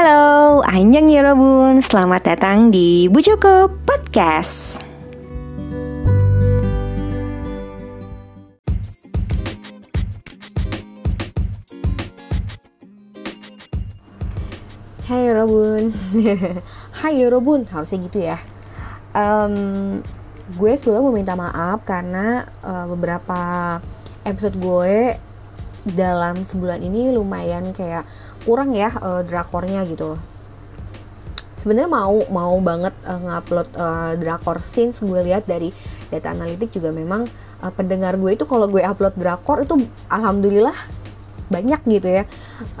Halo, Anjang Yorobun, selamat datang di Bu Joko Podcast. Hai Yorobun, Hai Yorobun, harusnya gitu ya. Um, gue mau minta maaf karena uh, beberapa episode gue dalam sebulan ini lumayan kayak kurang ya uh, drakornya gitu. Loh sebenarnya mau mau banget uh, ngupload uh, drakor. Since gue lihat dari data analitik juga memang uh, pendengar gue itu kalau gue upload drakor itu alhamdulillah banyak gitu ya.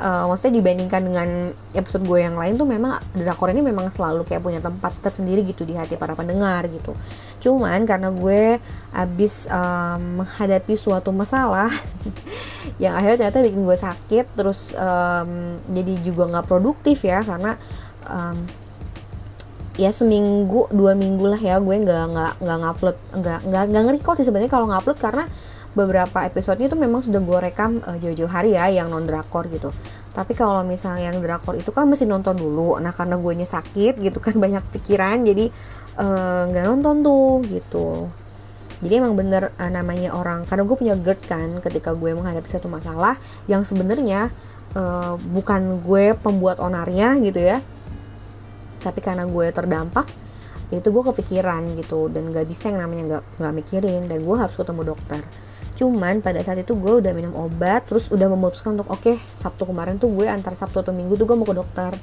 Uh, maksudnya dibandingkan dengan episode gue yang lain tuh memang drakor ini memang selalu kayak punya tempat tersendiri gitu di hati para pendengar gitu cuman karena gue abis um, menghadapi suatu masalah yang akhirnya ternyata bikin gue sakit terus um, jadi juga nggak produktif ya karena um, ya seminggu dua minggu lah ya gue nggak nggak nggak ngupload nggak nggak nggak nge-record sih sebenarnya kalau ngupload karena beberapa episodenya itu memang sudah gue rekam uh, jauh-jauh hari ya yang non drakor gitu tapi kalau misalnya yang drakor itu kan mesti nonton dulu. Nah karena gue sakit gitu kan banyak pikiran jadi eh, nggak uh, nonton tuh gitu. Jadi emang bener uh, namanya orang karena gue punya GERD kan ketika gue menghadapi satu masalah yang sebenarnya uh, bukan gue pembuat onarnya gitu ya tapi karena gue terdampak itu gue kepikiran gitu. Dan gak bisa yang namanya gak, gak mikirin dan gue harus ketemu dokter cuman pada saat itu gue udah minum obat terus udah memutuskan untuk oke okay, sabtu kemarin tuh gue antar sabtu atau minggu tuh gue mau ke dokter.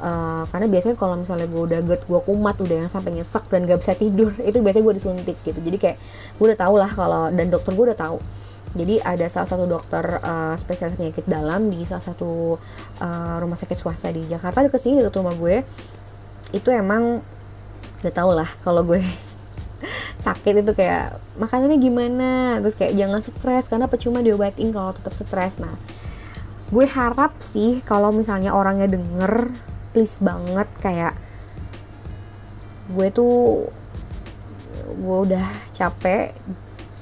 Uh, karena biasanya kalau misalnya gue udah GERD gue kumat udah yang sampai nyesek dan gak bisa tidur itu biasanya gue disuntik gitu. Jadi kayak gue udah tau lah kalau dan dokter gue udah tahu jadi ada salah satu dokter uh, spesialis penyakit dalam di salah satu uh, rumah sakit swasta di Jakarta dekat sini dekat rumah gue. Itu emang udah tau lah kalau gue sakit itu kayak makanannya gimana? Terus kayak jangan stres karena percuma diobatin kalau tetap stres. Nah gue harap sih kalau misalnya orangnya denger please banget kayak gue tuh gue udah capek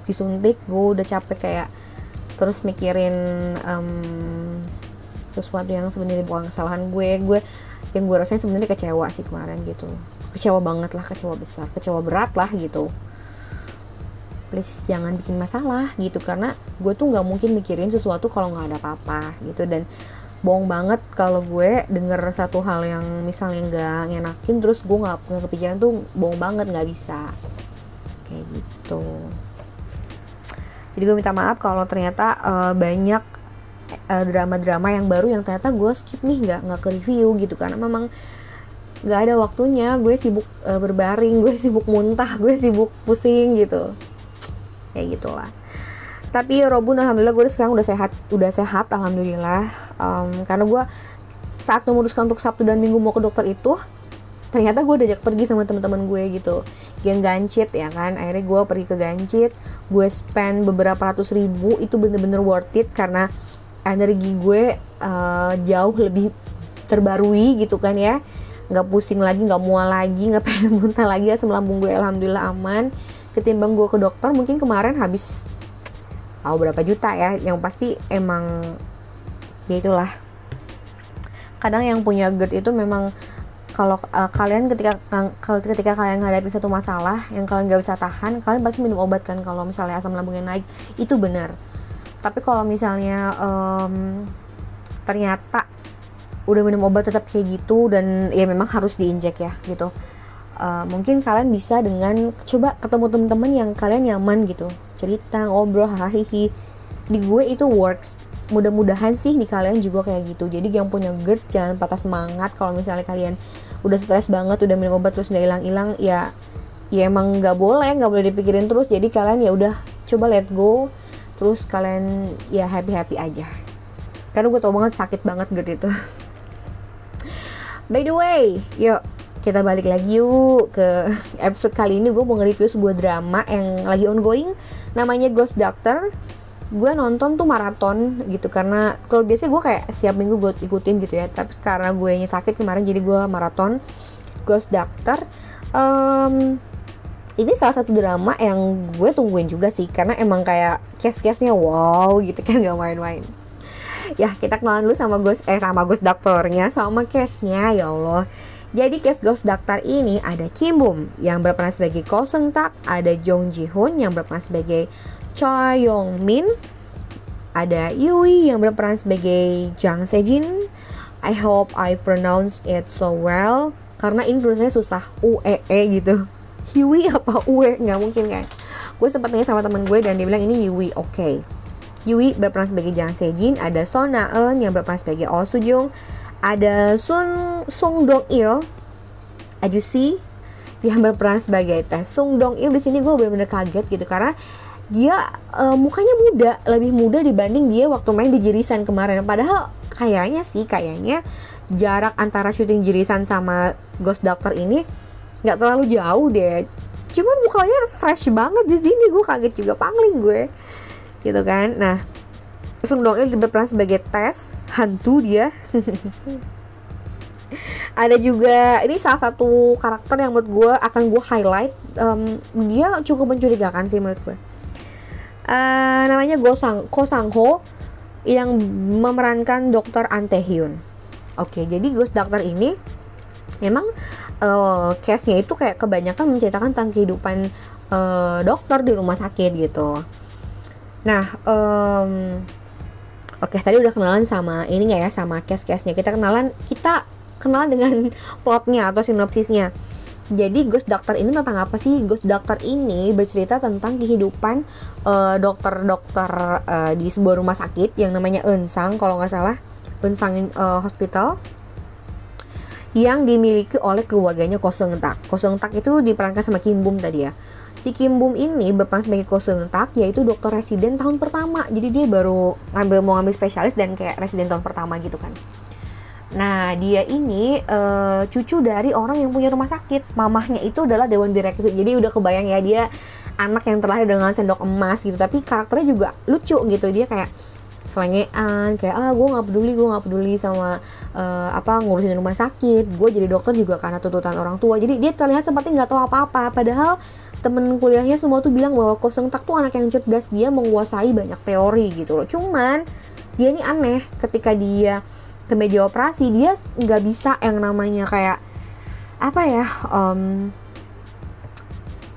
disuntik gue udah capek kayak terus mikirin um, sesuatu yang sebenarnya bukan kesalahan gue. Gue yang gue rasain sebenarnya kecewa sih kemarin gitu. Kecewa banget lah kecewa besar kecewa berat lah gitu please jangan bikin masalah gitu. Karena gue tuh nggak mungkin mikirin sesuatu kalau nggak ada apa-apa gitu. Dan bohong banget kalau gue denger satu hal yang misalnya nggak ngenakin terus gue nggak kepikiran tuh bohong banget nggak bisa. Kayak gitu. Jadi gue minta maaf kalau ternyata uh, banyak drama drama-drama yang baru yang ternyata gue skip nih nggak nggak ke review gitu. Karena memang nggak ada waktunya. Gue sibuk uh, berbaring gue sibuk muntah gue sibuk pusing gitu kayak gitulah. Tapi Robun alhamdulillah gue sekarang udah sehat udah sehat alhamdulillah. Um, karena gue saat memutuskan untuk Sabtu dan Minggu mau ke dokter itu ternyata gue diajak pergi sama teman-teman gue gitu. Yang gancit ya kan? Akhirnya gue pergi ke gancit. Gue spend beberapa ratus ribu itu bener-bener worth it karena energi gue uh, jauh lebih terbarui gitu kan ya. Nggak pusing lagi nggak mual lagi nggak pengen muntah lagi asam lambung gue. Alhamdulillah aman ketimbang gue ke dokter mungkin kemarin habis tahu berapa juta ya yang pasti emang ya itulah. Kadang yang punya GERD itu memang kalau uh, kalian ketika kalau ketika kalian menghadapi satu masalah yang kalian nggak bisa tahan kalian pasti minum obat kan kalau misalnya asam lambungnya naik. Itu benar. Tapi kalau misalnya um, ternyata udah minum obat tetap kayak gitu dan ya memang harus diinjek ya gitu uh, mungkin kalian bisa dengan coba ketemu teman-teman yang kalian nyaman gitu. Cerita ngobrol hahaha. Di gue itu works. Mudah-mudahan sih di kalian juga kayak gitu. Jadi yang punya GERD jangan patah semangat. Kalau misalnya kalian udah stres banget udah minum obat terus nggak hilang-hilang ya ya emang nggak boleh nggak boleh dipikirin terus. Jadi kalian ya udah coba let go. Terus kalian ya happy happy aja. Karena gue tau banget sakit banget GERD itu. By the way, yuk kita balik lagi yuk ke episode kali ini. Gue mau nge-review sebuah drama yang lagi ongoing. Namanya Ghost Doctor. Gue nonton tuh maraton gitu karena kalau biasanya gue kayak setiap minggu gue ikutin gitu ya. Tapi karena gue nya sakit kemarin jadi gue maraton Ghost Doctor. Um, ini salah satu drama yang gue tungguin juga sih karena emang kayak case-case-nya wow gitu kan gak main-main. Ya kita kenalan dulu sama ghost eh sama ghost dokternya sama case-nya ya Allah jadi case Ghost Doctor ini ada Kim Bum yang berperan sebagai Ko Seung Tak, ada Jong Ji Hoon yang berperan sebagai Choi Yong Min, ada Yui yang berperan sebagai Jang Sejin. I hope I pronounce it so well karena ini tulisannya susah U E E gitu. Yui apa Ue nggak mungkin kan? Gue sempat tanya sama temen gue dan dia bilang ini Yui. Oke. Okay. Yui berperan sebagai Jang Sejin, ada Son Na Eun yang berperan sebagai Oh Soo Jung, ada Sun Sung Dong Il. See yang berperan sebagai Teh Sung Dong Il. Di sini gue bener-bener kaget gitu karena dia uh, mukanya muda lebih muda dibanding dia waktu main di Jirisan kemarin. Padahal kayaknya sih kayaknya jarak antara syuting Jirisan sama Ghost Doctor ini nggak terlalu jauh deh. Cuman mukanya fresh banget di sini gue kaget juga. Pangling gue. Gitu kan? Nah Sung Dong Il berperan sebagai tes hantu dia. Ada juga ini salah satu karakter yang menurut gue akan gue highlight um, dia cukup mencurigakan sih menurut gue uh, namanya Go Sang Ko Sang Ho yang memerankan Dokter An Tae Hyun. Oke jadi Ghost Doctor ini memang uh, case-nya itu kayak kebanyakan menceritakan tentang kehidupan uh, dokter di rumah sakit gitu. Nah um, Oke, tadi udah kenalan sama ini nggak ya sama case-case-nya. Kita kenalan, kita kenal dengan plotnya atau sinopsisnya. Jadi Ghost Doctor ini tentang apa sih? Ghost Doctor ini bercerita tentang kehidupan dokter dokter-dokter uh, di sebuah rumah sakit yang namanya Eunsan kalau nggak salah, Eunsan uh, Hospital yang dimiliki oleh keluarganya Koseng Tak. Koseng Tak itu diperankan sama Kim Bum tadi ya si Kim Bum ini berperan sebagai Ko Seung Tak yaitu dokter residen tahun pertama jadi dia baru ngambil mau ngambil spesialis dan kayak residen tahun pertama gitu kan Nah, dia ini uh, cucu dari orang yang punya rumah sakit. Mamahnya itu adalah dewan direksi. Jadi udah kebayang ya dia anak yang terlahir dengan sendok emas gitu. Tapi karakternya juga lucu gitu. Dia kayak selengean kayak ah gue nggak peduli gue nggak peduli sama uh, apa ngurusin rumah sakit gue jadi dokter juga karena tuntutan orang tua jadi dia terlihat seperti nggak tahu apa-apa padahal temen kuliahnya semua tuh bilang bahwa kosong tak tuh anak yang cerdas. Dia menguasai banyak teori gitu loh. Cuman dia ini aneh. Ketika dia ke meja operasi dia nggak bisa yang namanya kayak apa ya um,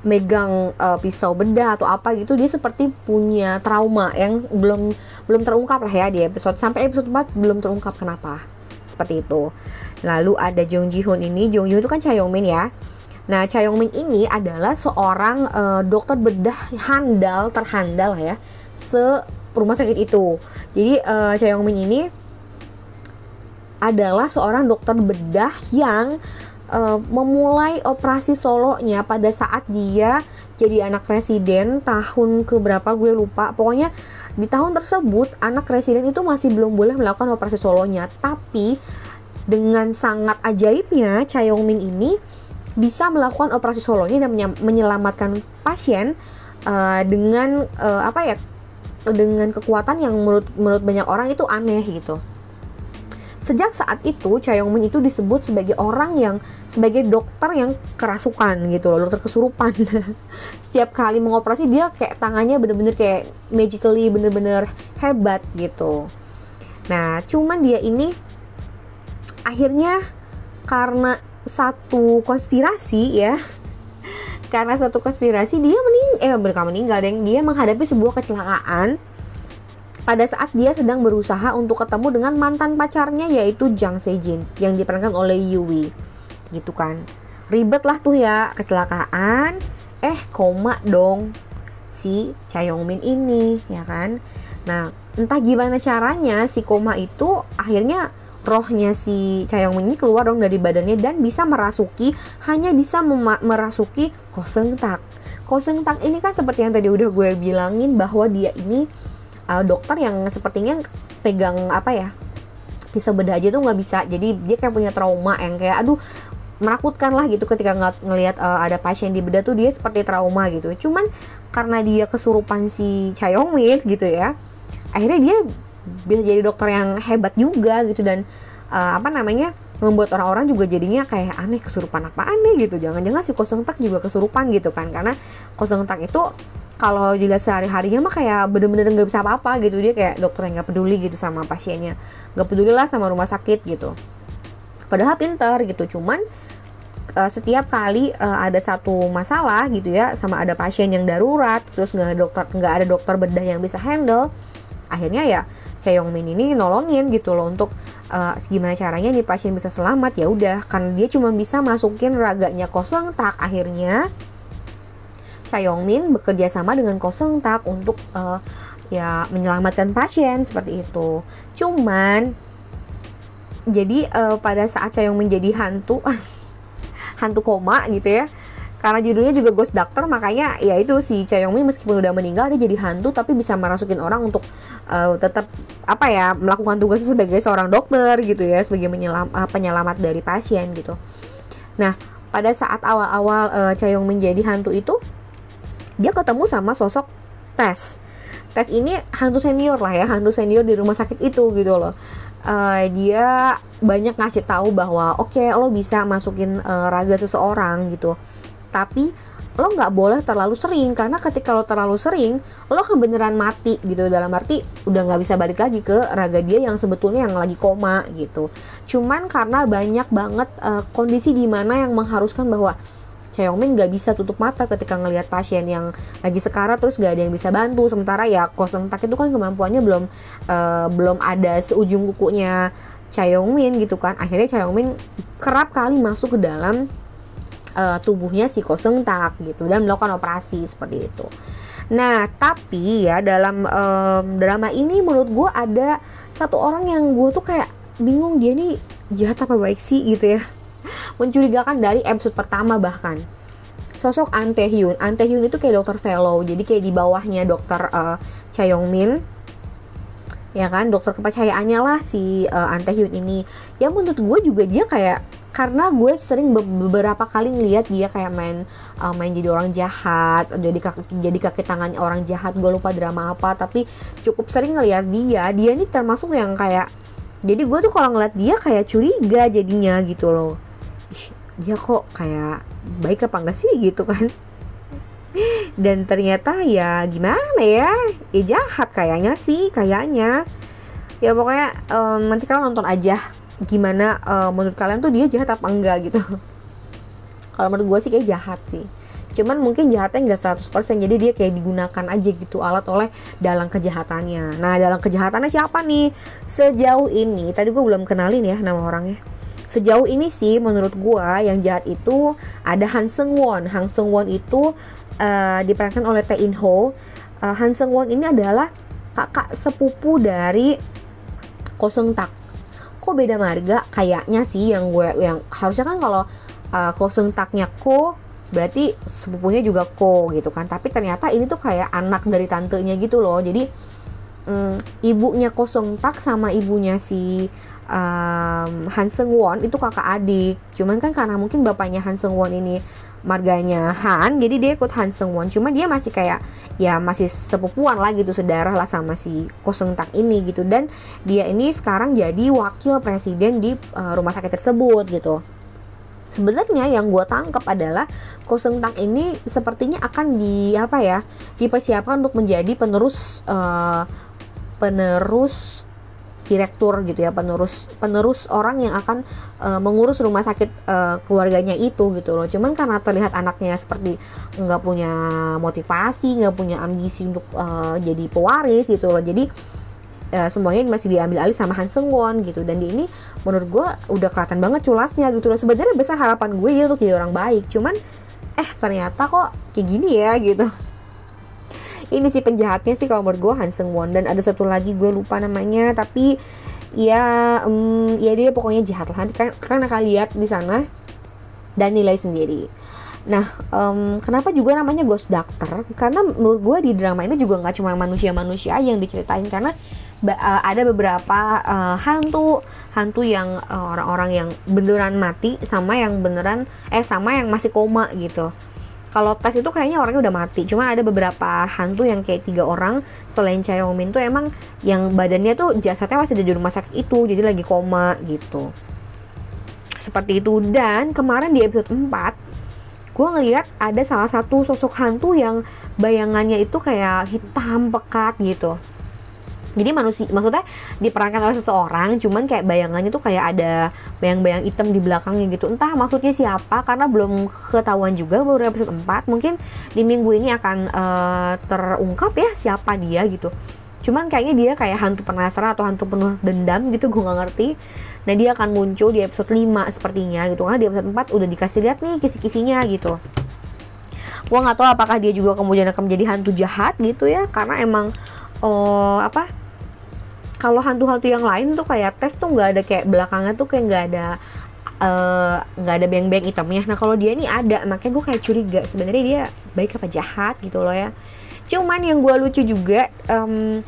megang uh, pisau bedah atau apa gitu. Dia seperti punya trauma yang belum belum terungkap lah ya di episode. Sampai episode 4 belum terungkap kenapa. Seperti itu. Lalu ada Jung Ji Hoon ini. Jung Ji Hoon itu kan Cha Yong Min ya Nah, Cha Yong Min ini adalah seorang uh, dokter bedah handal terhandal ya se rumah sakit itu. Jadi uh, Cha Yong Min ini adalah seorang dokter bedah yang uh, memulai operasi solonya pada saat dia jadi anak residen tahun ke berapa gue lupa. Pokoknya di tahun tersebut anak residen itu masih belum boleh melakukan operasi solonya, tapi dengan sangat ajaibnya Cha Yong Min ini bisa melakukan operasi solonya dan menyelamatkan pasien uh, dengan uh, apa ya dengan kekuatan yang menurut menurut banyak orang itu aneh gitu. Sejak saat itu, Cha Yong Min itu disebut sebagai orang yang sebagai dokter yang kerasukan gitu loh, dokter kesurupan. Setiap kali mengoperasi dia kayak tangannya bener-bener kayak magically bener-bener hebat gitu. Nah, cuman dia ini akhirnya karena satu konspirasi ya. Karena satu konspirasi dia mening eh mereka meninggal dan dia menghadapi sebuah kecelakaan pada saat dia sedang berusaha untuk ketemu dengan mantan pacarnya yaitu Jang Sejin yang diperankan oleh Yui. Gitu kan. Ribet lah tuh ya kecelakaan. Eh koma dong si Cha Yong Min ini ya kan. Nah entah gimana caranya si koma itu akhirnya rohnya si Chayong ini keluar dong dari badannya dan bisa merasuki hanya bisa merasuki Koseng Tak. Koseng Tak ini kan seperti yang tadi udah gue bilangin bahwa dia ini uh, dokter yang sepertinya pegang apa ya pisau bedah aja tuh nggak bisa. Jadi dia kayak punya trauma yang kayak aduh menakutkan lah gitu. Ketika ng ngelihat uh, ada pasien di bedah tuh dia seperti trauma gitu. Cuman karena dia kesurupan si Chayongmin gitu ya akhirnya dia bisa jadi dokter yang hebat juga gitu dan uh, apa namanya membuat orang-orang juga jadinya kayak aneh kesurupan apa aneh gitu. Jangan-jangan si kosong tak juga kesurupan gitu kan karena kosong tak itu kalau dilihat sehari-harinya mah kayak bener-bener nggak bisa apa-apa gitu. Dia kayak dokter yang nggak peduli gitu sama pasiennya. Nggak peduli lah sama rumah sakit gitu. Padahal pinter gitu cuman uh, setiap kali uh, ada satu masalah gitu ya sama ada pasien yang darurat terus nggak dokter nggak ada dokter bedah yang bisa handle akhirnya ya Min ini nolongin gitu loh untuk uh, gimana caranya nih pasien bisa selamat ya udah karena dia cuma bisa masukin raganya kosong tak akhirnya Min bekerja sama dengan Kosong Tak untuk uh, ya menyelamatkan pasien seperti itu. Cuman jadi uh, pada saat Min menjadi hantu hantu koma gitu ya. Karena judulnya juga Ghost Doctor makanya ya itu si Min meskipun udah meninggal dia jadi hantu tapi bisa merasukin orang untuk uh, tetap apa ya melakukan tugasnya sebagai seorang dokter gitu ya sebagai menyelam, uh, penyelamat dari pasien gitu. Nah, pada saat awal-awal uh, Chayong menjadi hantu itu dia ketemu sama sosok tes tes ini hantu senior lah ya hantu senior di rumah sakit itu gitu loh. Uh, dia banyak ngasih tahu bahwa oke okay, lo bisa masukin uh, raga seseorang gitu tapi lo nggak boleh terlalu sering. Karena ketika lo terlalu sering lo akan beneran mati gitu. Dalam arti udah nggak bisa balik lagi ke raga dia yang sebetulnya yang lagi koma gitu. Cuman karena banyak banget uh, kondisi di mana yang mengharuskan bahwa Cheongmin nggak bisa tutup mata ketika ngelihat pasien yang lagi sekarat terus gak ada yang bisa bantu. Sementara ya tak itu kan kemampuannya belum uh, belum ada seujung kukunya Cheongmin gitu kan. Akhirnya Cheongmin kerap kali masuk ke dalam uh, tubuhnya si tak gitu dan melakukan operasi seperti itu. Nah, tapi ya dalam um, drama ini menurut gue ada satu orang yang gue tuh kayak bingung dia nih jahat apa baik sih gitu ya. Mencurigakan dari episode pertama bahkan. Sosok An Hyun. An Hyun itu kayak dokter fellow jadi kayak di bawahnya dokter uh, Cha Yong Min ya kan dokter kepercayaannya lah si uh, An Hyun ini. Ya menurut gue juga dia kayak karena gue sering beberapa kali ngeliat dia kayak main uh, main jadi orang jahat jadi kaki jadi kaki tangannya orang jahat gue lupa drama apa tapi cukup sering ngeliat dia. Dia ini termasuk yang kayak jadi gue tuh kalau ngeliat dia kayak curiga jadinya gitu loh. Dia kok kayak baik apa enggak sih gitu kan dan ternyata ya gimana ya? Ya jahat kayaknya sih kayaknya. Ya pokoknya um, nanti kalian nonton aja gimana um, menurut kalian tuh dia jahat apa enggak gitu. Kalau menurut gue sih kayak jahat sih. Cuman mungkin jahatnya nggak 100% jadi dia kayak digunakan aja gitu alat oleh dalam kejahatannya. Nah dalam kejahatannya siapa nih? Sejauh ini tadi gue belum kenalin ya nama orangnya. Sejauh ini sih menurut gua yang jahat itu ada Han Seung Won. Han Seung Won itu uh, diperankan oleh Tae In Ho. Uh, Han Seung Won ini adalah kakak sepupu dari Ko Seung Tak. Kok beda marga? Kayaknya sih yang gue yang harusnya kan kalau uh, Ko Seung Taknya Ko berarti sepupunya juga Ko gitu kan. Tapi ternyata ini tuh kayak anak dari tantenya gitu loh. Jadi um, ibunya Ko Tak sama ibunya si um, Han Seung Won itu kakak adik. Cuman kan karena mungkin bapaknya Han Seung Won ini marganya Han jadi dia ikut Han Seung Won. Cuma dia masih kayak ya masih sepupuan lah gitu sedarah lah sama si Ko Seung Tak ini gitu. Dan dia ini sekarang jadi wakil presiden di uh, rumah sakit tersebut gitu. Sebenarnya yang gue tangkap adalah Ko Seung Tak ini sepertinya akan di apa ya dipersiapkan untuk menjadi penerus uh, penerus direktur gitu ya penerus penerus orang yang akan uh, mengurus rumah sakit uh, keluarganya itu gitu loh. Cuman karena terlihat anaknya seperti nggak punya motivasi nggak punya ambisi untuk uh, jadi pewaris gitu loh. Jadi uh, semuanya masih diambil alih sama Han Seung Won gitu. Dan di ini menurut gue udah kelihatan banget culasnya gitu loh. Sebenarnya besar harapan gue ya untuk jadi orang baik. Cuman eh ternyata kok kayak gini ya gitu ini sih penjahatnya sih kalau menurut gue Han Seung Won. Dan ada satu lagi gue lupa namanya tapi ya um, ya dia pokoknya jahat lah. Nanti kan kan akan lihat di sana dan nilai sendiri. Nah, um, kenapa juga namanya Ghost Doctor? Karena menurut gue di drama ini juga nggak cuma manusia-manusia yang diceritain. Karena uh, ada beberapa uh, hantu. Hantu yang orang-orang uh, yang beneran mati sama yang beneran eh sama yang masih koma gitu kalau tes itu kayaknya orangnya udah mati. Cuma ada beberapa hantu yang kayak tiga orang selain Chaeyomin tuh emang yang badannya tuh jasadnya masih ada di rumah sakit itu jadi lagi koma gitu. Seperti itu. Dan kemarin di episode 4 gue ngeliat ada salah satu sosok hantu yang bayangannya itu kayak hitam pekat gitu jadi manusia maksudnya diperankan oleh seseorang cuman kayak bayangannya tuh kayak ada bayang-bayang hitam di belakangnya gitu. Entah maksudnya siapa karena belum ketahuan juga baru episode 4 mungkin di minggu ini akan uh, terungkap ya siapa dia gitu. Cuman kayaknya dia kayak hantu penasaran atau hantu penuh dendam gitu gue gak ngerti. Nah dia akan muncul di episode 5 sepertinya gitu. Karena di episode 4 udah dikasih lihat nih kisi-kisinya gitu. Gue nggak tahu apakah dia juga kemudian akan menjadi hantu jahat gitu ya. Karena emang uh, apa kalau hantu-hantu yang lain tuh kayak tes tuh nggak ada kayak belakangnya tuh kayak nggak ada eh, nggak uh, ada beng-beng hitamnya nah kalau dia ini ada makanya gue kayak curiga sebenarnya dia baik apa jahat gitu loh ya. Cuman yang gue lucu juga um,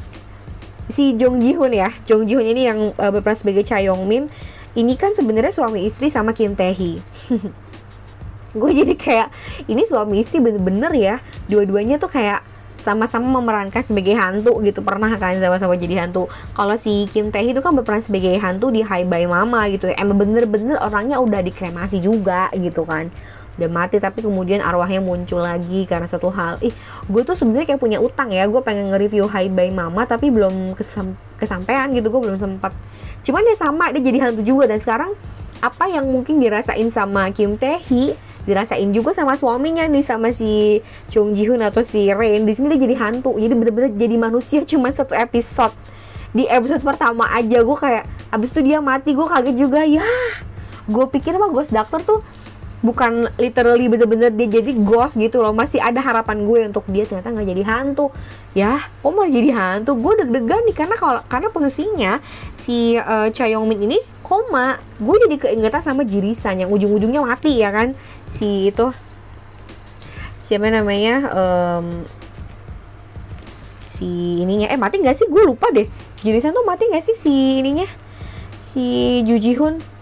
si Jong Ji Hoon ya. Jong Ji Hoon ini yang uh, berperan sebagai Cha Yong Min ini kan sebenarnya suami istri sama Kim Tae Hee. Gue jadi kayak ini suami istri bener-bener ya. Dua-duanya tuh kayak sama-sama memerankan sebagai hantu gitu. Pernah kan sama-sama jadi hantu. Kalau si Kim Tae Hee itu kan berperan sebagai hantu di Hai Bye Mama gitu ya. Emang bener-bener orangnya udah dikremasi juga gitu kan. Udah mati tapi kemudian arwahnya muncul lagi karena satu hal. Ih gue tuh sebenarnya kayak punya utang ya. Gue pengen nge-review Hi Bye Mama tapi belum kesam kesampaian gitu. Gue belum sempat cuman dia sama dia jadi hantu juga. Dan sekarang apa yang mungkin dirasain sama Kim Tae Hee dirasain juga sama suaminya nih sama si Chung Ji Hoon atau si Rain. Di sini dia jadi hantu. Jadi bener-bener jadi manusia cuma satu episode. Di episode pertama aja gue kayak abis itu dia mati gue kaget juga. Ya gue pikir mah Ghost Doctor tuh bukan literally bener-bener dia jadi ghost gitu loh. Masih ada harapan gue untuk dia ternyata nggak jadi hantu. Ya kok mau jadi hantu? Gue deg-degan nih karena kalau karena posisinya si uh, Cha Yong Min ini koma. Gue jadi keingetan sama Jirisan yang ujung-ujungnya mati ya kan? Si itu siapa namanya um, si ininya. Eh mati nggak sih? Gue lupa deh. Jirisan tuh mati nggak sih si ininya? Si Ju Ji Hoon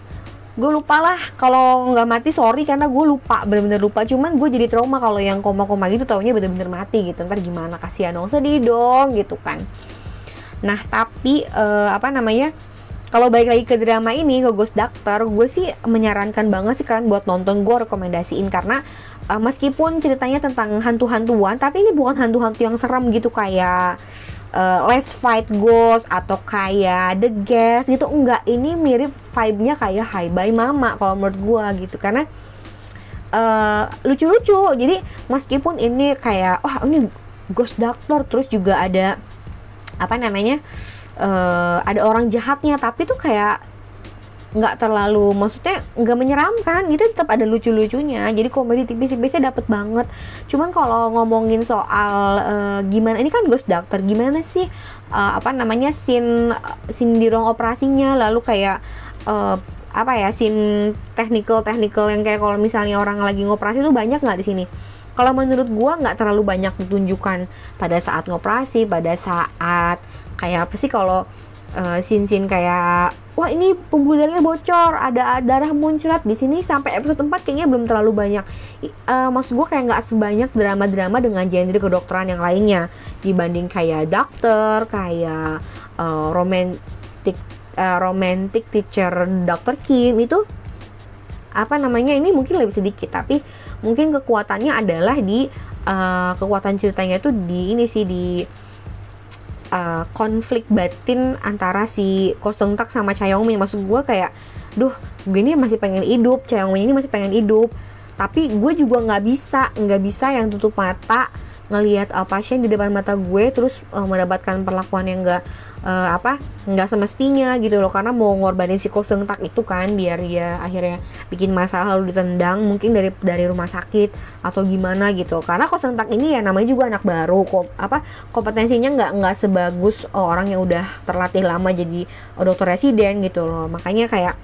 gue lupa lah kalau nggak mati sorry karena gue lupa bener-bener lupa. Cuman gue jadi trauma kalau yang koma-koma gitu taunya bener-bener mati gitu. Ntar gimana kasihan dong sedih dong gitu kan. Nah tapi uh, apa namanya kalau balik lagi ke drama ini ke Ghost Doctor gue sih menyarankan banget sih kalian buat nonton gue rekomendasiin. Karena uh, meskipun ceritanya tentang hantu-hantuan tapi ini bukan hantu-hantu yang serem gitu kayak uh, Let's Fight Ghost atau kayak The Guest gitu. Enggak ini mirip vibe-nya kayak Hi Bye Mama kalau menurut gua gitu. Karena uh, lucu-lucu. Jadi meskipun ini kayak wah oh, ini Ghost Doctor terus juga ada apa namanya uh, ada orang jahatnya tapi tuh kayak nggak terlalu maksudnya nggak menyeramkan gitu tetap ada lucu-lucunya. Jadi komedi tipis-tipisnya dapet banget. Cuman kalau ngomongin soal uh, gimana ini kan Ghost Doctor gimana sih uh, apa namanya scene scene di ruang operasinya lalu kayak uh, apa ya scene technical technical yang kayak kalau misalnya orang lagi ngoperasi tuh banyak nggak di sini? Kalau menurut gua nggak terlalu banyak ditunjukkan pada saat ngoperasi pada saat kayak apa sih kalau uh, scene-scene kayak wah ini pembuluh bocor ada darah muncrat di sini sampai episode 4 kayaknya belum terlalu banyak uh, maksud gue kayak nggak sebanyak drama-drama dengan genre kedokteran yang lainnya dibanding kayak dokter kayak uh, romantic uh, romantic teacher Dr. Kim itu apa namanya ini mungkin lebih sedikit tapi mungkin kekuatannya adalah di uh, kekuatan ceritanya itu di ini sih di uh, konflik batin antara si Kosong Tak sama Chayomi maksud gue kayak duh gue ini masih pengen hidup Chayomi ini masih pengen hidup. Tapi gue juga nggak bisa nggak bisa yang tutup mata ngelihat uh, pasien di depan mata gue terus uh, mendapatkan perlakuan yang enggak uh, apa nggak semestinya gitu loh. Karena mau ngorbanin si tak itu kan biar dia akhirnya bikin masalah lalu ditendang mungkin dari dari rumah sakit atau gimana gitu. Karena tak ini ya namanya juga anak baru kok apa kompetensinya nggak nggak sebagus orang yang udah terlatih lama jadi dokter residen gitu loh. Makanya kayak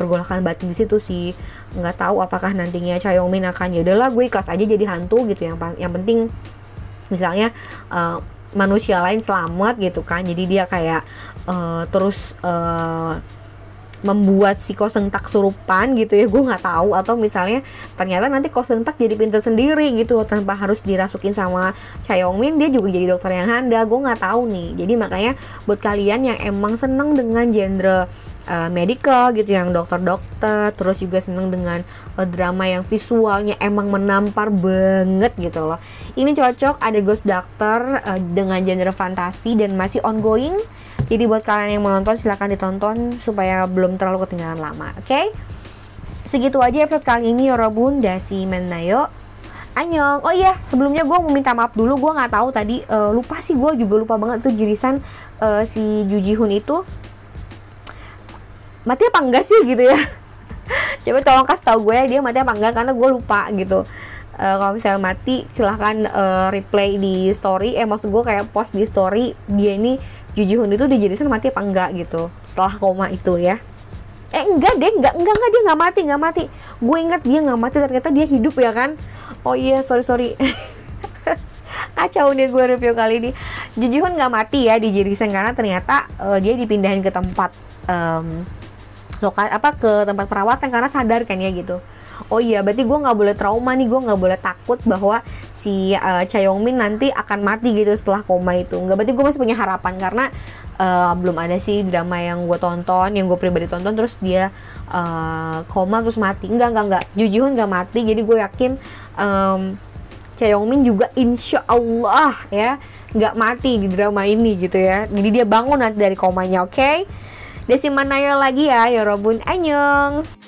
pergolakan batin di situ sih. Nggak tahu apakah nantinya Cha Yong Min akan ya udahlah gue ikhlas aja jadi hantu gitu. Yang yang penting misalnya uh, manusia lain selamat gitu kan jadi dia kayak uh, terus uh, membuat si kosentak surupan gitu ya gue nggak tahu. Atau misalnya ternyata nanti kosentak jadi pinter sendiri gitu tanpa harus dirasukin sama Chayongmin dia juga jadi dokter yang handal. Gue nggak tahu nih. Jadi makanya buat kalian yang emang seneng dengan genre uh, medical gitu yang dokter-dokter terus juga seneng dengan uh, drama yang visualnya emang menampar banget gitu loh ini cocok ada Ghost Doctor uh, dengan genre fantasi dan masih ongoing jadi buat kalian yang menonton silahkan ditonton supaya belum terlalu ketinggalan lama oke okay? segitu aja episode kali ini Yorobun dasi menayo Anyong. Oh iya, sebelumnya gue mau minta maaf dulu. Gue nggak tahu tadi uh, lupa sih gue juga lupa banget tuh jirisan uh, si Juji Hun itu mati apa enggak sih gitu ya. Coba tolong kasih tau gue ya dia mati apa enggak karena gue lupa gitu. Uh, kalau misalnya mati silahkan uh, replay di story. Eh maksud gue kayak post di story dia ini Juji Hoon itu dijadikan mati apa enggak gitu. Setelah koma itu ya. Eh enggak deh enggak enggak enggak dia nggak mati nggak mati. Gue ingat dia nggak mati ternyata dia hidup ya kan. Oh iya sorry sorry. Kacau nih gue review kali ini. Juji Hoon nggak mati ya di Jirisan karena ternyata uh, dia dipindahin ke tempat um, lokal apa ke tempat perawatan karena sadar kan ya gitu. Oh iya berarti gue nggak boleh trauma nih gue nggak boleh takut bahwa si uh, Cha Yong Min nanti akan mati gitu setelah koma itu. Nggak berarti gue masih punya harapan karena uh, belum ada sih drama yang gue tonton yang gue pribadi tonton terus dia uh, koma terus mati. Nggak nggak nggak. Hoon nggak mati jadi gue yakin um, Cha Yong Min juga insya Allah ya nggak mati di drama ini gitu ya. Jadi dia bangun nanti dari komanya oke? okay? Desi Manaya lagi ya, Yorobun Anyong.